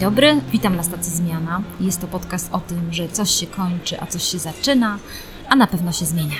dobry, witam na stacji Zmiana. Jest to podcast o tym, że coś się kończy, a coś się zaczyna, a na pewno się zmienia.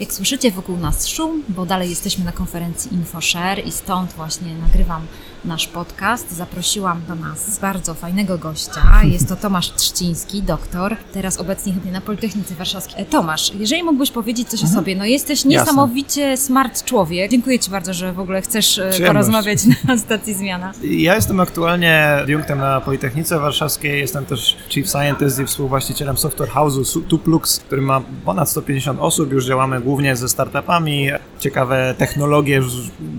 Jak słyszycie wokół nas szum, bo dalej jesteśmy na konferencji InfoShare i stąd właśnie nagrywam nasz podcast. Zaprosiłam do nas bardzo fajnego gościa. Jest to Tomasz Trzciński, doktor, teraz obecnie chyba na Politechnice Warszawskiej. E, Tomasz, jeżeli mógłbyś powiedzieć coś o sobie, no jesteś niesamowicie smart człowiek. Dziękuję Ci bardzo, że w ogóle chcesz e, Przyjemność. porozmawiać na stacji Zmiana. Ja jestem aktualnie adiunktem na Politechnice Warszawskiej, jestem też Chief Scientist i współwłaścicielem software house'u Tuplux, który ma ponad 150 osób, już działamy głównie ze startupami, ciekawe technologie z,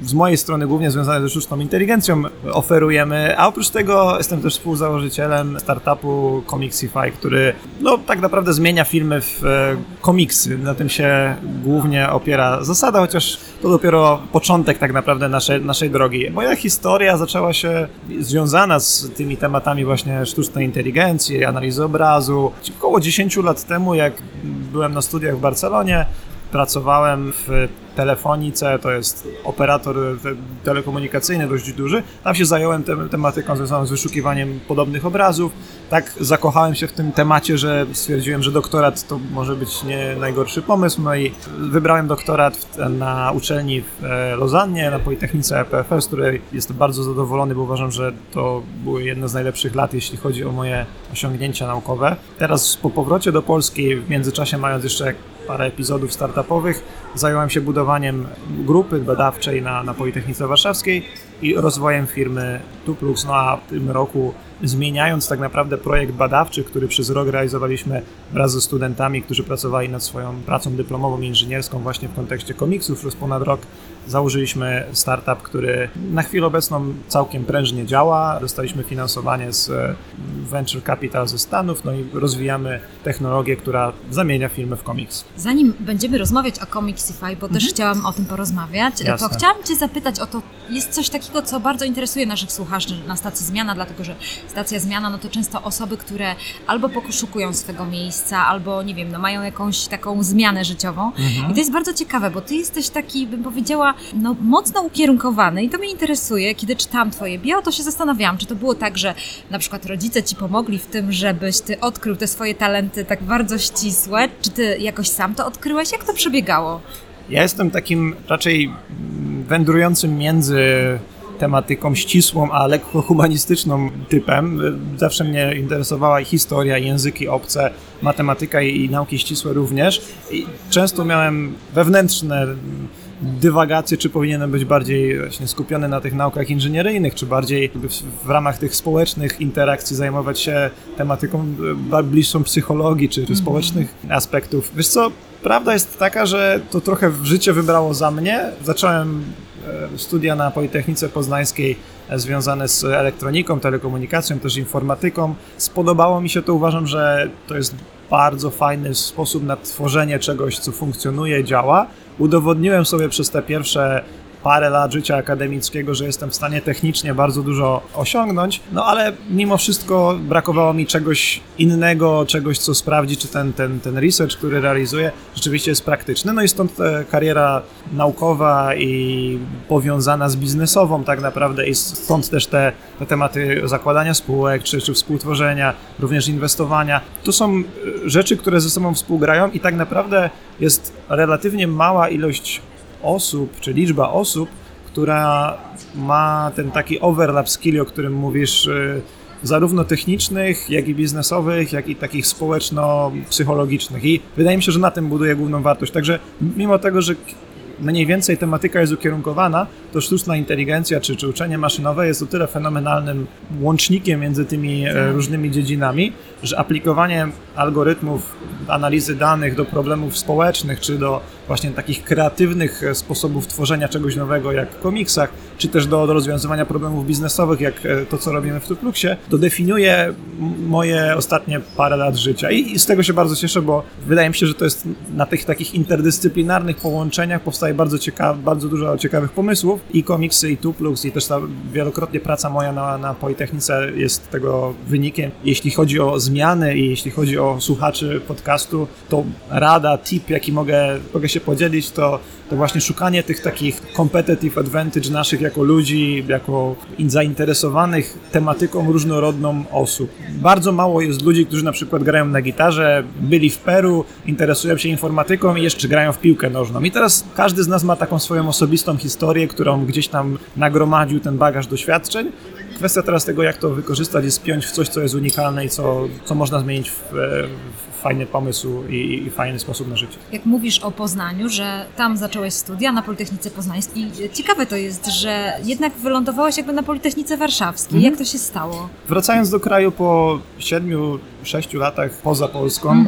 z mojej strony głównie związane ze sztuczną inteligencją oferujemy, a oprócz tego jestem też współzałożycielem startupu Comixify, który no tak naprawdę zmienia filmy w e, komiksy, na tym się głównie opiera zasada, chociaż to dopiero początek tak naprawdę naszej, naszej drogi. Moja historia zaczęła się związana z tymi tematami właśnie sztucznej inteligencji, analizy obrazu. Około 10 lat temu, jak byłem na studiach w Barcelonie, pracowałem w telefonice, to jest operator te- telekomunikacyjny dość duży. Tam się zająłem tem- tematyką związaną z wyszukiwaniem podobnych obrazów. Tak zakochałem się w tym temacie, że stwierdziłem, że doktorat to może być nie najgorszy pomysł. No i wybrałem doktorat na uczelni w e, Lozannie, na Politechnice EPFS, z której jestem bardzo zadowolony, bo uważam, że to były jedne z najlepszych lat, jeśli chodzi o moje osiągnięcia naukowe. Teraz po powrocie do Polski, w międzyczasie mając jeszcze parę epizodów startupowych, zająłem się budowaniem grupy badawczej na, na Politechnice Warszawskiej i rozwojem firmy Tuplux. No a w tym roku zmieniając tak naprawdę projekt badawczy, który przez rok realizowaliśmy wraz ze studentami, którzy pracowali nad swoją pracą dyplomową inżynierską właśnie w kontekście komiksów przez ponad rok, założyliśmy startup, który na chwilę obecną całkiem prężnie działa. Dostaliśmy finansowanie z e, Venture Capital ze Stanów, no i rozwijamy technologię, która zamienia filmy w komiks. Zanim będziemy rozmawiać o Bo też chciałam o tym porozmawiać, to Jasne. chciałam Cię zapytać o to, jest coś takiego, co bardzo interesuje naszych słuchaczy na stacji Zmiana, dlatego że stacja Zmiana, no to często osoby, które albo poszukują swego miejsca, albo nie wiem, no mają jakąś taką zmianę życiową. I to jest bardzo ciekawe, bo Ty jesteś taki, bym powiedziała, no mocno ukierunkowany i to mnie interesuje. Kiedy czytałam Twoje bio, to się zastanawiałam, czy to było tak, że na przykład rodzice Ci pomogli w tym, żebyś Ty odkrył te swoje talenty tak bardzo ścisłe, czy Ty jakoś sam to odkryłeś? Jak to przebiegało? Ja jestem takim raczej mm, wędrującym między tematyką ścisłą, a lekko humanistyczną typem. Zawsze mnie interesowała i historia, i języki obce, matematyka i, nauki ścisłe również. I często miałem wewnętrzne mm, dywagacje, czy powinienem być bardziej właśnie skupiony na tych naukach inżynieryjnych, czy bardziej w, ramach tych społecznych interakcji zajmować się tematyką e, bliższą psychologii, czy, czy społecznych aspektów. Wiesz co, prawda jest taka, że to trochę życie wybrało za mnie. Zacząłem e, studia na Politechnice Poznańskiej e, związane z elektroniką, telekomunikacją, też informatyką. Spodobało mi się to, uważam, że to jest bardzo fajny sposób na tworzenie czegoś, co funkcjonuje, działa. Udowodniłem sobie przez te pierwsze parę lat życia akademickiego, że jestem w stanie technicznie bardzo dużo osiągnąć, no ale mimo wszystko brakowało mi czegoś innego, czegoś, co sprawdzi, czy ten, ten, ten research, który realizuję, rzeczywiście jest praktyczny. No i stąd e, kariera naukowa i powiązana z biznesową tak naprawdę i stąd też te, te tematy zakładania spółek, czy, czy współtworzenia, również inwestowania. To są e, rzeczy, które ze sobą współgrają i tak naprawdę jest relatywnie mała ilość osób, czy liczba osób, która ma ten taki overlap skilli, o którym mówisz, y, zarówno technicznych, jak i biznesowych, jak i takich społeczno-psychologicznych. I wydaje mi się, że na tym buduje główną wartość. Także mimo tego, że mniej więcej tematyka jest ukierunkowana, to sztuczna inteligencja czy, czy uczenie maszynowe jest o tyle fenomenalnym łącznikiem między tymi e, różnymi dziedzinami, że aplikowanie algorytmów analizy danych do problemów społecznych, czy do właśnie takich kreatywnych e, sposobów tworzenia czegoś nowego, jak w komiksach, czy też do, do rozwiązywania problemów biznesowych, jak e, to, co robimy w Tupluxie, to definiuje moje ostatnie parę lat życia. I, I z tego się bardzo cieszę, bo wydaje mi się, że to jest na tych takich interdyscyplinarnych połączeniach powstaje bardzo, ciekaw, bardzo dużo ciekawych pomysłów i komiksy, i Tuplux, i też ta wielokrotnie praca moja na, na Politechnice jest tego wynikiem. Jeśli chodzi o zmiany i jeśli chodzi o słuchaczy podcastu, to rada, tip, jaki mogę, mogę się się podzielić, to, to właśnie szukanie tych takich competitive advantage naszych jako ludzi, jako zainteresowanych tematyką różnorodną osób. Bardzo mało jest ludzi, którzy na przykład grają na gitarze, byli w Peru, interesują się informatyką i jeszcze grają w piłkę nożną. I teraz każdy z nas ma taką swoją osobistą historię, którą gdzieś tam nagromadził ten bagaż doświadczeń. Kwestia teraz tego, jak to wykorzystać i spiąć w coś, co jest unikalne i co, co można zmienić w, w fajny pomysł i, i fajny sposób na życie. Jak mówisz o Poznaniu, że tam zacząłeś studia na Politechnice Poznańskiej, ciekawe to jest, że jednak wylądowałeś jakby na Politechnice Warszawskiej. Jak to się stało? Wracając do kraju po siedmiu, sześciu latach poza Polską, e,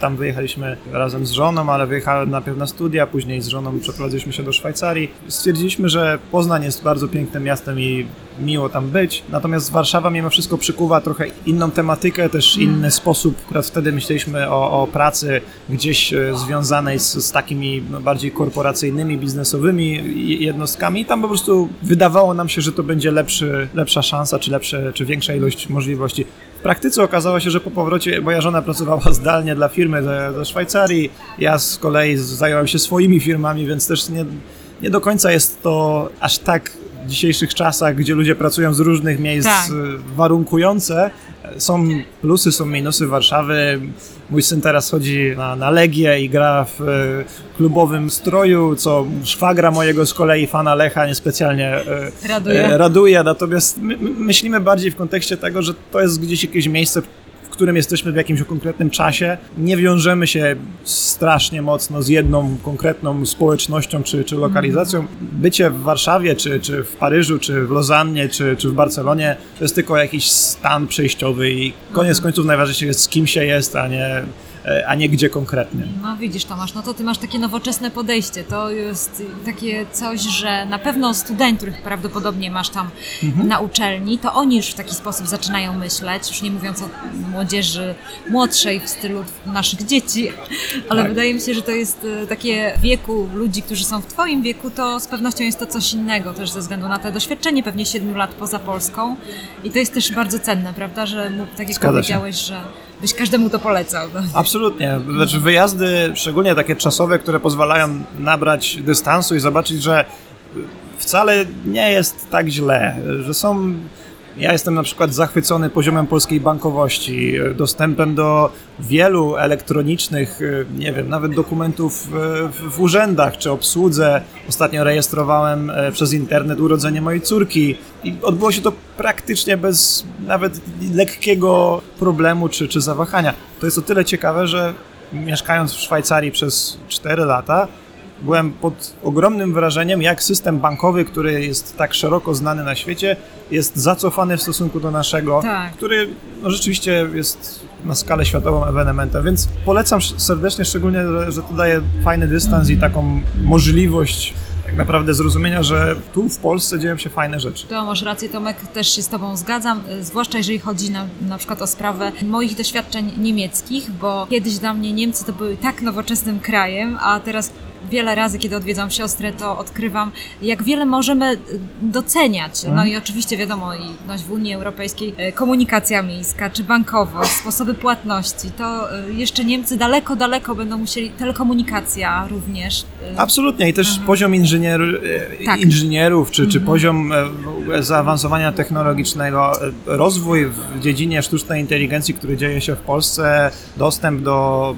tam wyjechaliśmy razem z żoną, ale wyjechałem najpierw na studia, później z żoną przeprowadziliśmy się do Szwajcarii. Stwierdziliśmy, że Poznań jest bardzo pięknym miastem i miło tam być, natomiast Warszawa mimo wszystko przykuwa trochę inną tematykę, też inny sposób. Akurat wtedy myśleliśmy o, o pracy gdzieś e, związanej z, z takimi no, bardziej korporacyjnymi, biznesowymi jednostkami i tam po prostu wydawało nam się, że to będzie lepszy, lepsza szansa, czy, lepsze, czy większa ilość możliwości. Praktyce okazało się, że po powrocie moja żona pracowała zdalnie dla firmy ze Szwajcarii, ja z kolei zająłem się swoimi firmami, więc też nie, nie do końca jest to aż tak w dzisiejszych czasach, gdzie ludzie pracują z różnych miejsc Tak. y, warunkujące. Są plusy, są minusy Warszawy. Mój syn teraz chodzi na, na Legię i gra w y, klubowym stroju, co szwagra mojego z kolei fana Lecha niespecjalnie y, Raduje. raduje. Natomiast my, my myślimy bardziej w kontekście tego, że to jest gdzieś jakieś miejsce, którym jesteśmy w jakimś konkretnym czasie. Nie wiążemy się strasznie mocno z jedną konkretną społecznością czy, czy lokalizacją. Bycie w Warszawie, czy, czy w Paryżu, czy w Lozannie, czy, czy w Barcelonie to jest tylko jakiś stan przejściowy i koniec końców najważniejsze jest z kim się jest, a nie, a nie gdzie konkretnie. No widzisz Tomasz, no to ty masz takie nowoczesne podejście. To jest takie coś, że na pewno studentów, których prawdopodobnie masz tam na uczelni, to oni już w taki sposób zaczynają myśleć, już nie mówiąc o młodzieży młodszej w stylu naszych dzieci, ale Tak. wydaje mi się, że to jest e, takie wieku ludzi, którzy są w twoim wieku, to z pewnością jest to coś innego też ze względu na te doświadczenie pewnie siedmiu lat poza Polską i to jest też bardzo cenne, prawda, że tak jak Zgadza się. powiedziałeś, że byś każdemu to polecał. No. Absolutnie. Znaczy wyjazdy, szczególnie takie czasowe, które pozwalają nabrać dystansu i zobaczyć, że wcale nie jest tak źle, że są... Ja jestem na przykład zachwycony poziomem polskiej bankowości, dostępem do wielu elektronicznych, nie wiem, nawet dokumentów w, w urzędach czy obsłudze. Ostatnio rejestrowałem e, przez internet urodzenie mojej córki i odbyło się to praktycznie bez nawet lekkiego problemu czy, czy zawahania. To jest o tyle ciekawe, że mieszkając w Szwajcarii przez 4 lata, byłem pod ogromnym wrażeniem, jak system bankowy, który jest tak szeroko znany na świecie, jest zacofany w stosunku do naszego, Tak. który no, rzeczywiście jest na skalę światową ewenementem. Więc polecam serdecznie, szczególnie, że, to daje fajny dystans i taką możliwość tak naprawdę zrozumienia, że tu w Polsce dzieją się fajne rzeczy. To masz rację, Tomek, też się z Tobą zgadzam, zwłaszcza jeżeli chodzi na, na przykład o sprawę moich doświadczeń niemieckich, bo kiedyś dla mnie Niemcy to były tak nowoczesnym krajem, a teraz wiele razy, kiedy odwiedzam siostrę, to odkrywam, jak wiele możemy y, doceniać. No i oczywiście wiadomo, i no, w Unii Europejskiej y, komunikacja miejska, czy bankowość, sposoby płatności, to y, jeszcze Niemcy daleko, daleko będą musieli, telekomunikacja również. Absolutnie i też poziom inżynier, Tak. inżynierów, czy, czy poziom e, zaawansowania technologicznego, e, rozwój w dziedzinie sztucznej inteligencji, który dzieje się w Polsce, dostęp do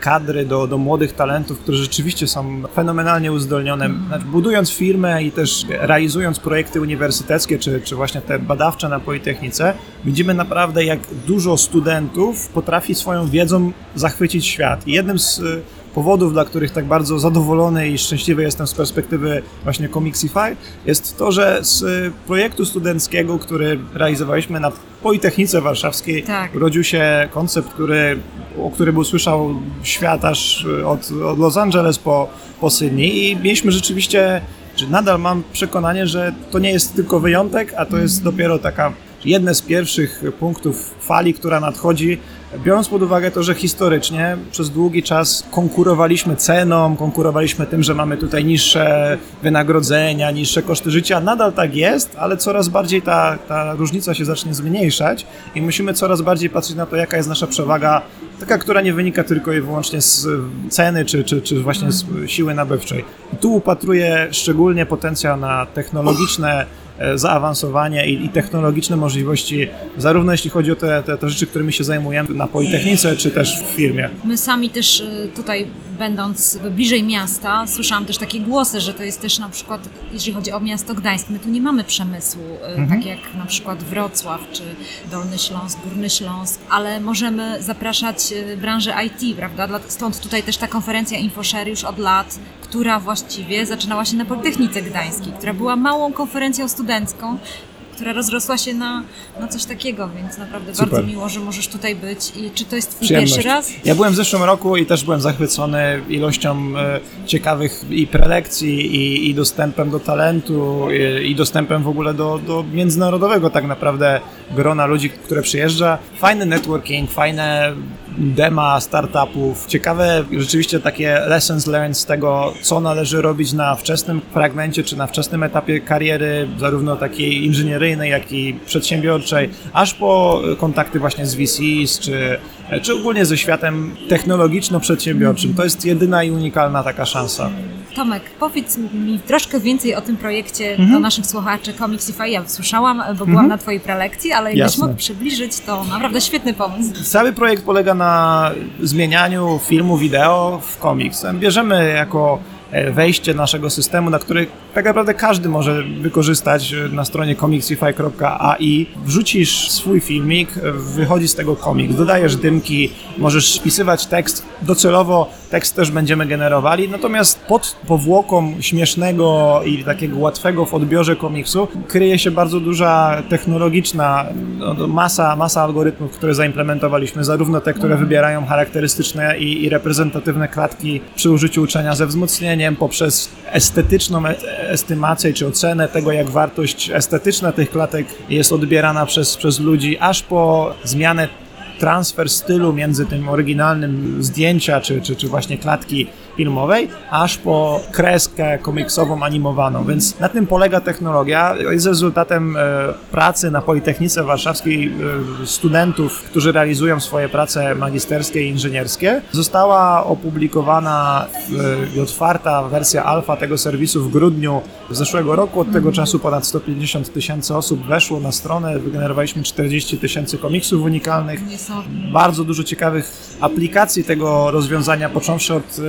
kadry, do, do młodych talentów, które rzeczywiście są fenomenalnie uzdolnione. Znaczy, budując firmę i też realizując projekty uniwersyteckie, czy, czy właśnie te badawcze na Politechnice, widzimy naprawdę, jak dużo studentów potrafi swoją wiedzą zachwycić świat. I jednym z powodów, dla których tak bardzo zadowolony i szczęśliwy jestem z perspektywy właśnie Comixify, jest to, że z y, projektu studenckiego, który realizowaliśmy na Politechnice Warszawskiej, Tak. urodził się koncept, który, o którym usłyszał świat aż y, od, od Los Angeles po, po Sydney i mieliśmy rzeczywiście, czy nadal mam przekonanie, że to nie jest tylko wyjątek, a to jest dopiero taka jedne z pierwszych punktów fali, która nadchodzi, biorąc pod uwagę to, że historycznie przez długi czas konkurowaliśmy ceną, konkurowaliśmy tym, że mamy tutaj niższe wynagrodzenia, niższe koszty życia. Nadal tak jest, ale coraz bardziej ta, ta różnica się zacznie zmniejszać i musimy coraz bardziej patrzeć na to, jaka jest nasza przewaga, taka, która nie wynika tylko i wyłącznie z ceny czy, czy, czy właśnie z siły nabywczej. I tu upatruję szczególnie potencjał na technologiczne zaawansowanie i, i, technologiczne możliwości, zarówno jeśli chodzi o te, te, te rzeczy, którymi się zajmujemy na Politechnice, czy też w firmie. My sami też y, tutaj, będąc bliżej miasta, słyszałam też takie głosy, że to jest też na przykład, jeżeli chodzi o miasto Gdańsk, my tu nie mamy przemysłu, mhm. tak jak na przykład Wrocław, czy Dolny Śląsk, Górny Śląsk, ale możemy zapraszać branżę IT, prawda? Stąd tutaj też ta konferencja InfoShare już od lat, która właściwie zaczynała się na Politechnice Gdańskiej, która była małą konferencją gdańską. Która rozrosła się na, na coś takiego, więc naprawdę Super. bardzo miło, że możesz tutaj być. I czy to jest twój pierwszy raz? Ja byłem w zeszłym roku i też byłem zachwycony ilością e, ciekawych i prelekcji, i, i dostępem do talentu, i, i, dostępem w ogóle do, do międzynarodowego tak naprawdę grona ludzi, które przyjeżdża. Fajny networking, fajne dema startupów, ciekawe rzeczywiście takie lessons learned z tego, co należy robić na wczesnym fragmencie, czy na wczesnym etapie kariery, zarówno takiej inżynieryjnej, jak i przedsiębiorczej, aż po kontakty właśnie z VCs, czy, czy ogólnie ze światem technologiczno-przedsiębiorczym. To jest jedyna i unikalna taka szansa. Tomek, powiedz mi troszkę więcej o tym projekcie mhm. do naszych słuchaczy Comicsify. Ja słyszałam, bo byłam mhm. na Twojej prelekcji, ale jakbyś mógł przybliżyć, to naprawdę świetny pomysł. Cały projekt polega na zmienianiu filmu, wideo w komiks. Bierzemy jako wejście naszego systemu, na który tak naprawdę każdy może wykorzystać e, na stronie comicsify.ai. Wrzucisz swój filmik, e, wychodzi z tego komik, dodajesz dymki, możesz wpisywać tekst. Docelowo tekst też będziemy generowali, natomiast pod powłoką śmiesznego i takiego łatwego w odbiorze komiksu kryje się bardzo duża technologiczna no, masa, masa algorytmów, które zaimplementowaliśmy, zarówno te, które wybierają charakterystyczne i, i reprezentatywne klatki przy użyciu uczenia ze wzmocnieniem, poprzez estetyczną e, estymację czy ocenę tego, jak wartość estetyczna tych klatek jest odbierana przez, przez ludzi, aż po zmianę transfer stylu między tym oryginalnym zdjęcia, czy, czy, czy właśnie klatki filmowej, aż po kreskę komiksową, animowaną. Więc na tym polega technologia. Jest rezultatem e, pracy na Politechnice Warszawskiej e, studentów, którzy realizują swoje prace magisterskie i inżynierskie. Została opublikowana i otwarta wersja alfa tego serwisu w grudniu zeszłego roku. Od tego czasu ponad 150 tysięcy osób weszło na stronę. Wygenerowaliśmy 40 tysięcy komiksów unikalnych. Bardzo dużo ciekawych aplikacji tego rozwiązania, począwszy od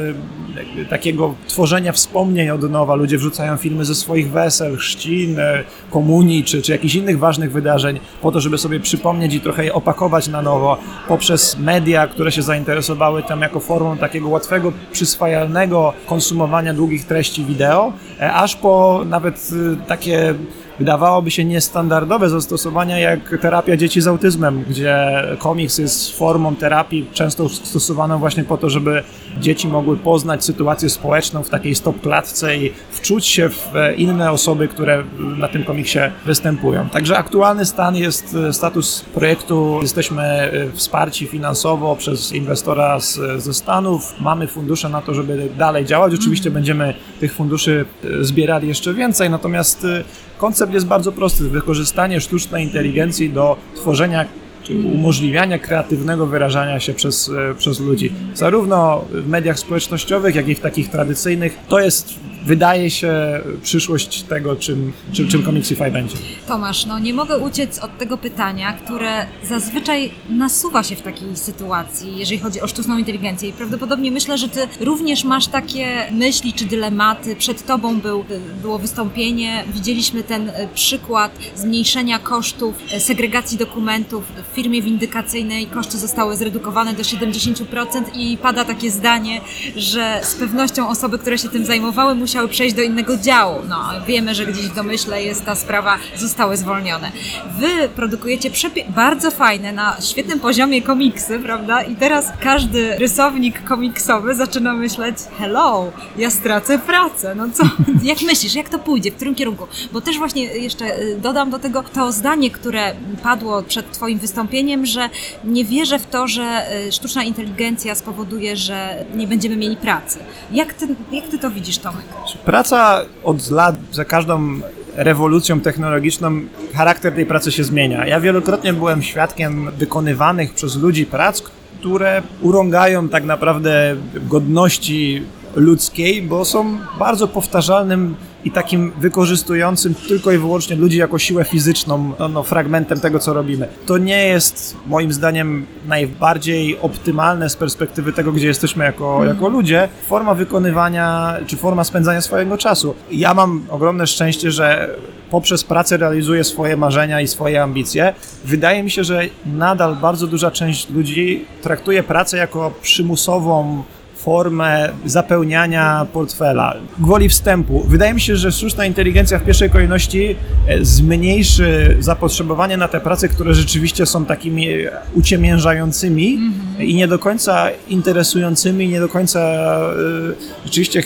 takiego tworzenia wspomnień od nowa. Ludzie wrzucają filmy ze swoich wesel, chrzcin, e, komunii czy, czy jakichś innych ważnych wydarzeń po to, żeby sobie przypomnieć i trochę je opakować na nowo poprzez media, które się zainteresowały tym jako formą takiego łatwego, przyswajalnego konsumowania długich treści wideo, e, aż po nawet e, takie wydawałoby się niestandardowe zastosowania jak terapia dzieci z autyzmem, gdzie komiks jest formą terapii często stosowaną właśnie po to, żeby dzieci mogły poznać sytuację społeczną w takiej stop-klatce i wczuć się w inne osoby, które na tym komiksie występują. Także aktualny stan jest status projektu. Jesteśmy e, wsparci finansowo przez inwestora z, ze Stanów. Mamy fundusze na to, żeby dalej działać. Oczywiście mhm. będziemy tych funduszy e, zbierali jeszcze więcej, natomiast e, koncept jest bardzo prosty. Wykorzystanie sztucznej inteligencji do tworzenia czy umożliwiania kreatywnego wyrażania się przez, przez ludzi. Zarówno w mediach społecznościowych, jak i w takich tradycyjnych. To jest wydaje się przyszłość tego, czym, czym, czym będzie. Tomasz, no nie mogę uciec od tego pytania, które zazwyczaj nasuwa się w takiej sytuacji, jeżeli chodzi o sztuczną inteligencję i prawdopodobnie myślę, że ty również masz takie myśli czy dylematy. Przed tobą był, było wystąpienie, widzieliśmy ten e, przykład zmniejszenia kosztów e, segregacji dokumentów w firmie windykacyjnej koszty zostały zredukowane do 70% i pada takie zdanie, że z pewnością osoby, które się tym zajmowały, musiały przejść do innego działu. No, wiemy, że gdzieś w domyśle jest ta sprawa, zostały zwolnione. Wy produkujecie bardzo fajne, na świetnym poziomie komiksy, prawda? I teraz każdy rysownik komiksowy zaczyna myśleć, hello, ja stracę pracę. No co, jak myślisz, jak to pójdzie, w którym kierunku? Bo też właśnie jeszcze y, dodam do tego to zdanie, które padło przed Twoim wystąpieniem, że nie wierzę w to, że y, sztuczna inteligencja spowoduje, że nie będziemy mieli pracy. Jak ty, jak ty to widzisz, Tomek? Praca od lat, za każdą rewolucją technologiczną, charakter tej pracy się zmienia. Ja wielokrotnie byłem świadkiem wykonywanych przez ludzi prac, które urągają tak naprawdę godności ludzkiej, bo są bardzo powtarzalnym i takim wykorzystującym tylko i wyłącznie ludzi jako siłę fizyczną, no, no, fragmentem tego, co robimy. To nie jest moim zdaniem najbardziej optymalne z perspektywy tego, gdzie jesteśmy jako, jako ludzie, forma wykonywania czy forma spędzania swojego czasu. Ja mam ogromne szczęście, że poprzez pracę realizuję swoje marzenia i swoje ambicje. Wydaje mi się, że nadal bardzo duża część ludzi traktuje pracę jako przymusową formę zapełniania portfela. Gwoli wstępu. Wydaje mi się, że sztuczna inteligencja w pierwszej kolejności e, zmniejszy zapotrzebowanie na te prace, które rzeczywiście są takimi e, uciemiężającymi i nie do końca interesującymi, nie do końca e, rzeczywiście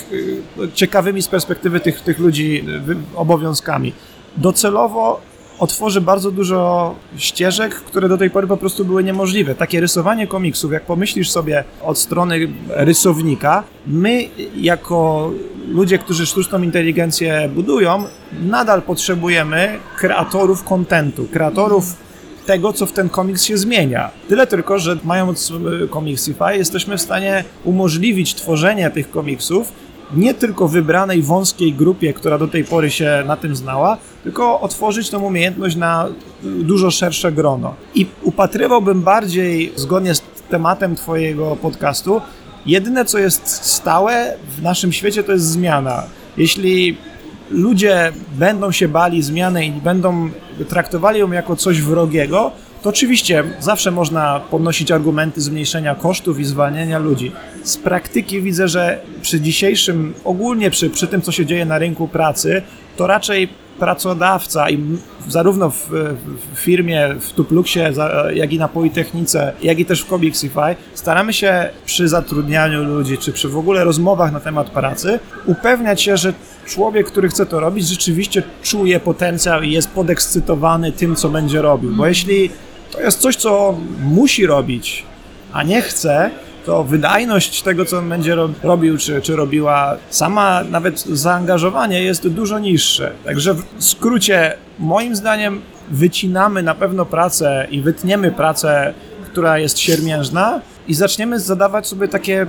ciekawymi z perspektywy tych, tych ludzi obowiązkami. Docelowo otworzy bardzo dużo ścieżek, które do tej pory po prostu były niemożliwe. Takie rysowanie komiksów, jak pomyślisz sobie od strony rysownika, my jako ludzie, którzy sztuczną inteligencję budują, nadal potrzebujemy kreatorów kontentu, kreatorów tego, co w ten komiks się zmienia. Tyle tylko, że mając y, Comicsify, jesteśmy w stanie umożliwić tworzenie tych komiksów nie tylko wybranej wąskiej grupie, która do tej pory się na tym znała, tylko otworzyć tą umiejętność na dużo szersze grono. I upatrywałbym bardziej, zgodnie z tematem Twojego podcastu, jedyne co jest stałe w naszym świecie to jest zmiana. Jeśli ludzie będą się bali zmiany i będą traktowali ją jako coś wrogiego, to oczywiście zawsze można podnosić argumenty zmniejszenia kosztów i zwalniania ludzi. Z praktyki widzę, że przy dzisiejszym, ogólnie przy, przy tym, co się dzieje na rynku pracy, to raczej pracodawca i zarówno w, w firmie, w Tupluxie, jak i na Politechnice, jak i też w Comicsify, staramy się przy zatrudnianiu ludzi, czy przy w ogóle rozmowach na temat pracy, upewniać się, że człowiek, który chce to robić, rzeczywiście czuje potencjał i jest podekscytowany tym, co będzie robił. Bo jeśli to jest coś, co musi robić, a nie chce, to wydajność tego, co on będzie ro- robił, czy, czy robiła, sama nawet zaangażowanie jest dużo niższe. Także w skrócie, moim zdaniem, wycinamy na pewno pracę i wytniemy pracę, która jest siermiężna i zaczniemy zadawać sobie takie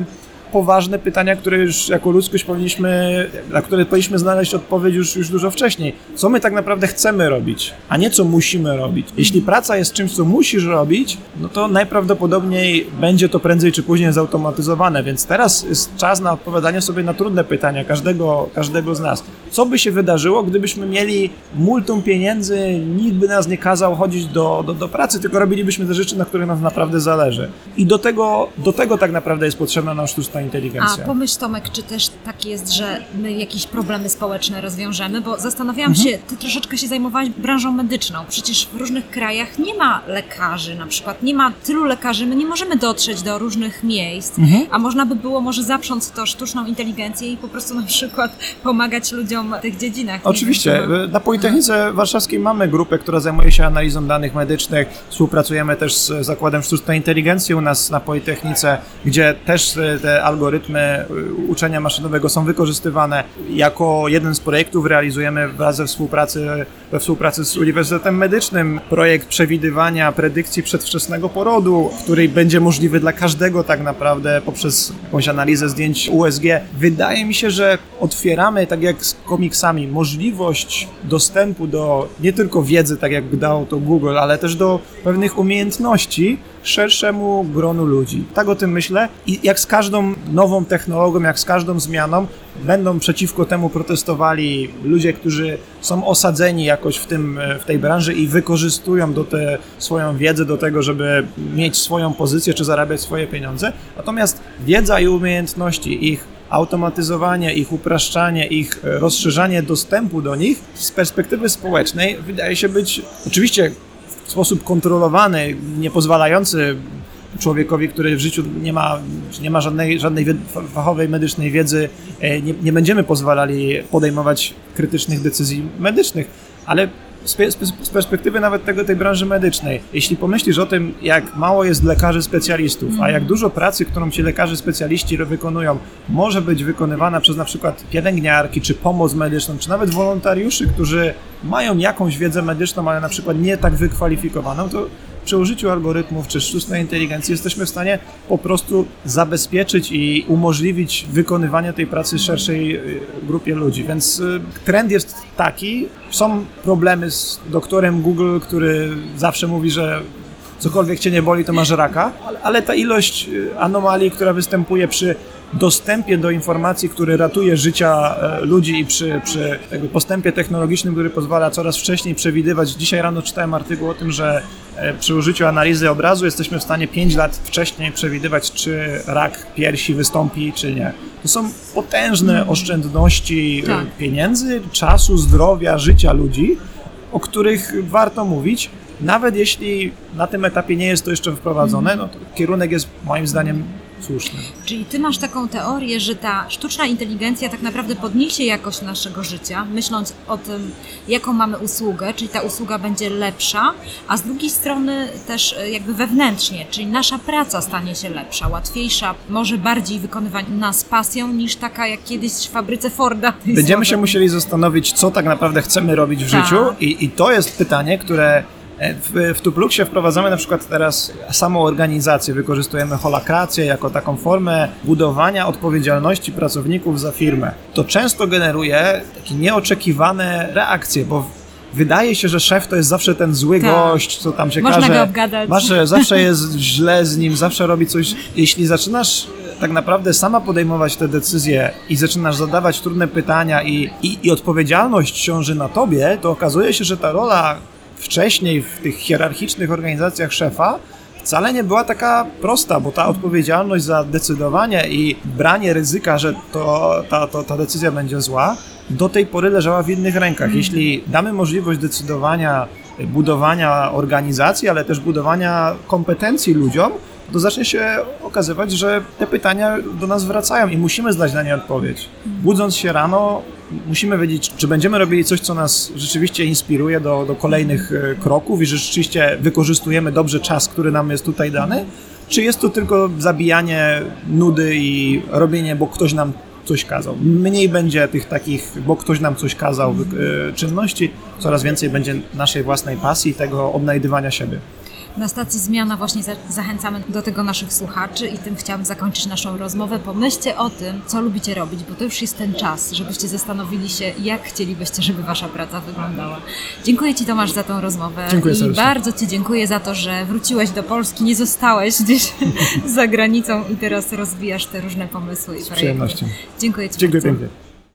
poważne pytania, które już jako ludzkość powinniśmy, na które powinniśmy znaleźć odpowiedź już, już dużo wcześniej. Co my tak naprawdę chcemy robić, a nie co musimy robić. Jeśli praca jest czymś, co musisz robić, no to najprawdopodobniej będzie to prędzej czy później zautomatyzowane, więc teraz jest czas na odpowiadanie sobie na trudne pytania każdego, każdego z nas. Co by się wydarzyło, gdybyśmy mieli multum pieniędzy, nikt by nas nie kazał chodzić do, do, do pracy, tylko robilibyśmy te rzeczy, na których nam naprawdę zależy. I do tego, do tego tak naprawdę jest potrzebna nam sztuczna A inteligencja. pomyśl Tomek, czy też tak jest, że my jakieś problemy społeczne rozwiążemy? Bo zastanawiałam Mhm. się, ty troszeczkę się zajmowałeś branżą medyczną. Przecież w różnych krajach nie ma lekarzy na przykład, nie ma tylu lekarzy, my nie możemy dotrzeć do różnych miejsc, Mhm. a można by było może zaprząc to sztuczną inteligencję i po prostu na przykład pomagać ludziom w tych dziedzinach. Oczywiście. wiem, Na Politechnice Warszawskiej mamy grupę, która zajmuje się analizą danych medycznych. Współpracujemy też z Zakładem Sztucznej Inteligencji u nas na Politechnice, gdzie też te algorytmy e, uczenia maszynowego są wykorzystywane. Jako jeden z projektów realizujemy wraz ze współpracy, we współpracy z Uniwersytetem Medycznym projekt przewidywania predykcji przedwczesnego porodu, który będzie możliwy dla każdego tak naprawdę poprzez jakąś analizę zdjęć USG. Wydaje mi się, że otwieramy, tak jak z komiksami, możliwość dostępu do nie tylko wiedzy, tak jak dał to Google, ale też do pewnych umiejętności, szerszemu gronu ludzi. Tak o tym myślę i jak z każdą nową technologią, jak z każdą zmianą, będą przeciwko temu protestowali ludzie, którzy są osadzeni jakoś w, tym, w tej branży i wykorzystują do te, swoją wiedzę do tego, żeby mieć swoją pozycję czy zarabiać swoje pieniądze. Natomiast wiedza i umiejętności ich automatyzowanie, ich upraszczanie, ich rozszerzanie dostępu do nich z perspektywy społecznej wydaje się być oczywiście w sposób kontrolowany, nie pozwalający człowiekowi, który w życiu nie ma, nie ma żadnej, żadnej fachowej medycznej wiedzy, e, nie, nie będziemy pozwalali podejmować krytycznych decyzji medycznych, ale z, pe- z perspektywy nawet tego, tej branży medycznej, jeśli pomyślisz o tym, jak mało jest lekarzy specjalistów, a jak dużo pracy, którą ci lekarze specjaliści wykonują, może być wykonywana przez na przykład pielęgniarki, czy pomoc medyczną, czy nawet wolontariuszy, którzy mają jakąś wiedzę medyczną, ale na przykład nie tak wykwalifikowaną, to przy użyciu algorytmów czy sztucznej inteligencji jesteśmy w stanie po prostu zabezpieczyć i umożliwić wykonywanie tej pracy szerszej y, grupie ludzi. Więc y, trend jest taki. Są problemy z doktorem Google, który zawsze mówi, że cokolwiek cię nie boli, to masz raka, ale, ta ilość y, anomalii, która występuje przy dostępie do informacji, który ratuje życia e, ludzi i przy, przy postępie technologicznym, który pozwala coraz wcześniej przewidywać. Dzisiaj rano czytałem artykuł o tym, że e, przy użyciu analizy obrazu jesteśmy w stanie 5 lat wcześniej przewidywać, czy rak piersi wystąpi, czy nie. To są potężne oszczędności e, Tak. pieniędzy, czasu, zdrowia, życia ludzi, o których warto mówić. Nawet jeśli na tym etapie nie jest to jeszcze wprowadzone, no to kierunek jest moim zdaniem słuszny. Czyli ty masz taką teorię, że ta sztuczna inteligencja tak naprawdę podniesie jakość naszego życia, myśląc o tym, jaką mamy usługę, czyli ta usługa będzie lepsza, a z drugiej strony też e, jakby wewnętrznie, czyli nasza praca stanie się lepsza, łatwiejsza, może bardziej wykonywana z pasją niż taka jak kiedyś w fabryce Forda. Będziemy się musieli zastanowić, co tak naprawdę chcemy robić w Tak. życiu i, i to jest pytanie, które w, w Tupluxie wprowadzamy na przykład teraz samą organizację, wykorzystujemy holakrację jako taką formę budowania odpowiedzialności pracowników za firmę. To często generuje takie nieoczekiwane reakcje, bo wydaje się, że szef to jest zawsze ten zły Tak. gość, co tam się Można każe. go obgadać. Zawsze, zawsze jest źle z nim, zawsze robi coś. Jeśli zaczynasz tak naprawdę sama podejmować te decyzje i zaczynasz zadawać trudne pytania i, i, i odpowiedzialność ciąży na tobie, to okazuje się, że ta rola wcześniej w tych hierarchicznych organizacjach szefa wcale nie była taka prosta, bo ta odpowiedzialność za decydowanie i branie ryzyka, że to, ta, to, ta decyzja będzie zła, do tej pory leżała w innych rękach. Jeśli damy możliwość decydowania, budowania organizacji, ale też budowania kompetencji ludziom, to zacznie się okazywać, że te pytania do nas wracają i musimy znać na nie odpowiedź. Budząc się rano, musimy wiedzieć, czy będziemy robili coś, co nas rzeczywiście inspiruje do, do kolejnych e, kroków i że rzeczywiście wykorzystujemy dobrze czas, który nam jest tutaj dany, czy jest to tylko zabijanie nudy i robienie, bo ktoś nam coś kazał. Mniej będzie tych takich, bo ktoś nam coś kazał e, czynności, coraz więcej będzie naszej własnej pasji i tego odnajdywania siebie. Na stacji Zmiana właśnie za zachęcamy do tego naszych słuchaczy i tym chciałam zakończyć naszą rozmowę. Pomyślcie o tym, co lubicie robić, bo to już jest ten czas, żebyście zastanowili się, jak chcielibyście, żeby wasza praca wyglądała. Dziękuję Ci Tomasz za tą rozmowę Dziękuję i serdecznie. bardzo Ci dziękuję za to, że wróciłeś do Polski, nie zostałeś gdzieś za granicą i teraz rozwijasz te różne pomysły i projekty. przyjemnością. Dziękuję Ci Dziękuję bardzo. pięknie.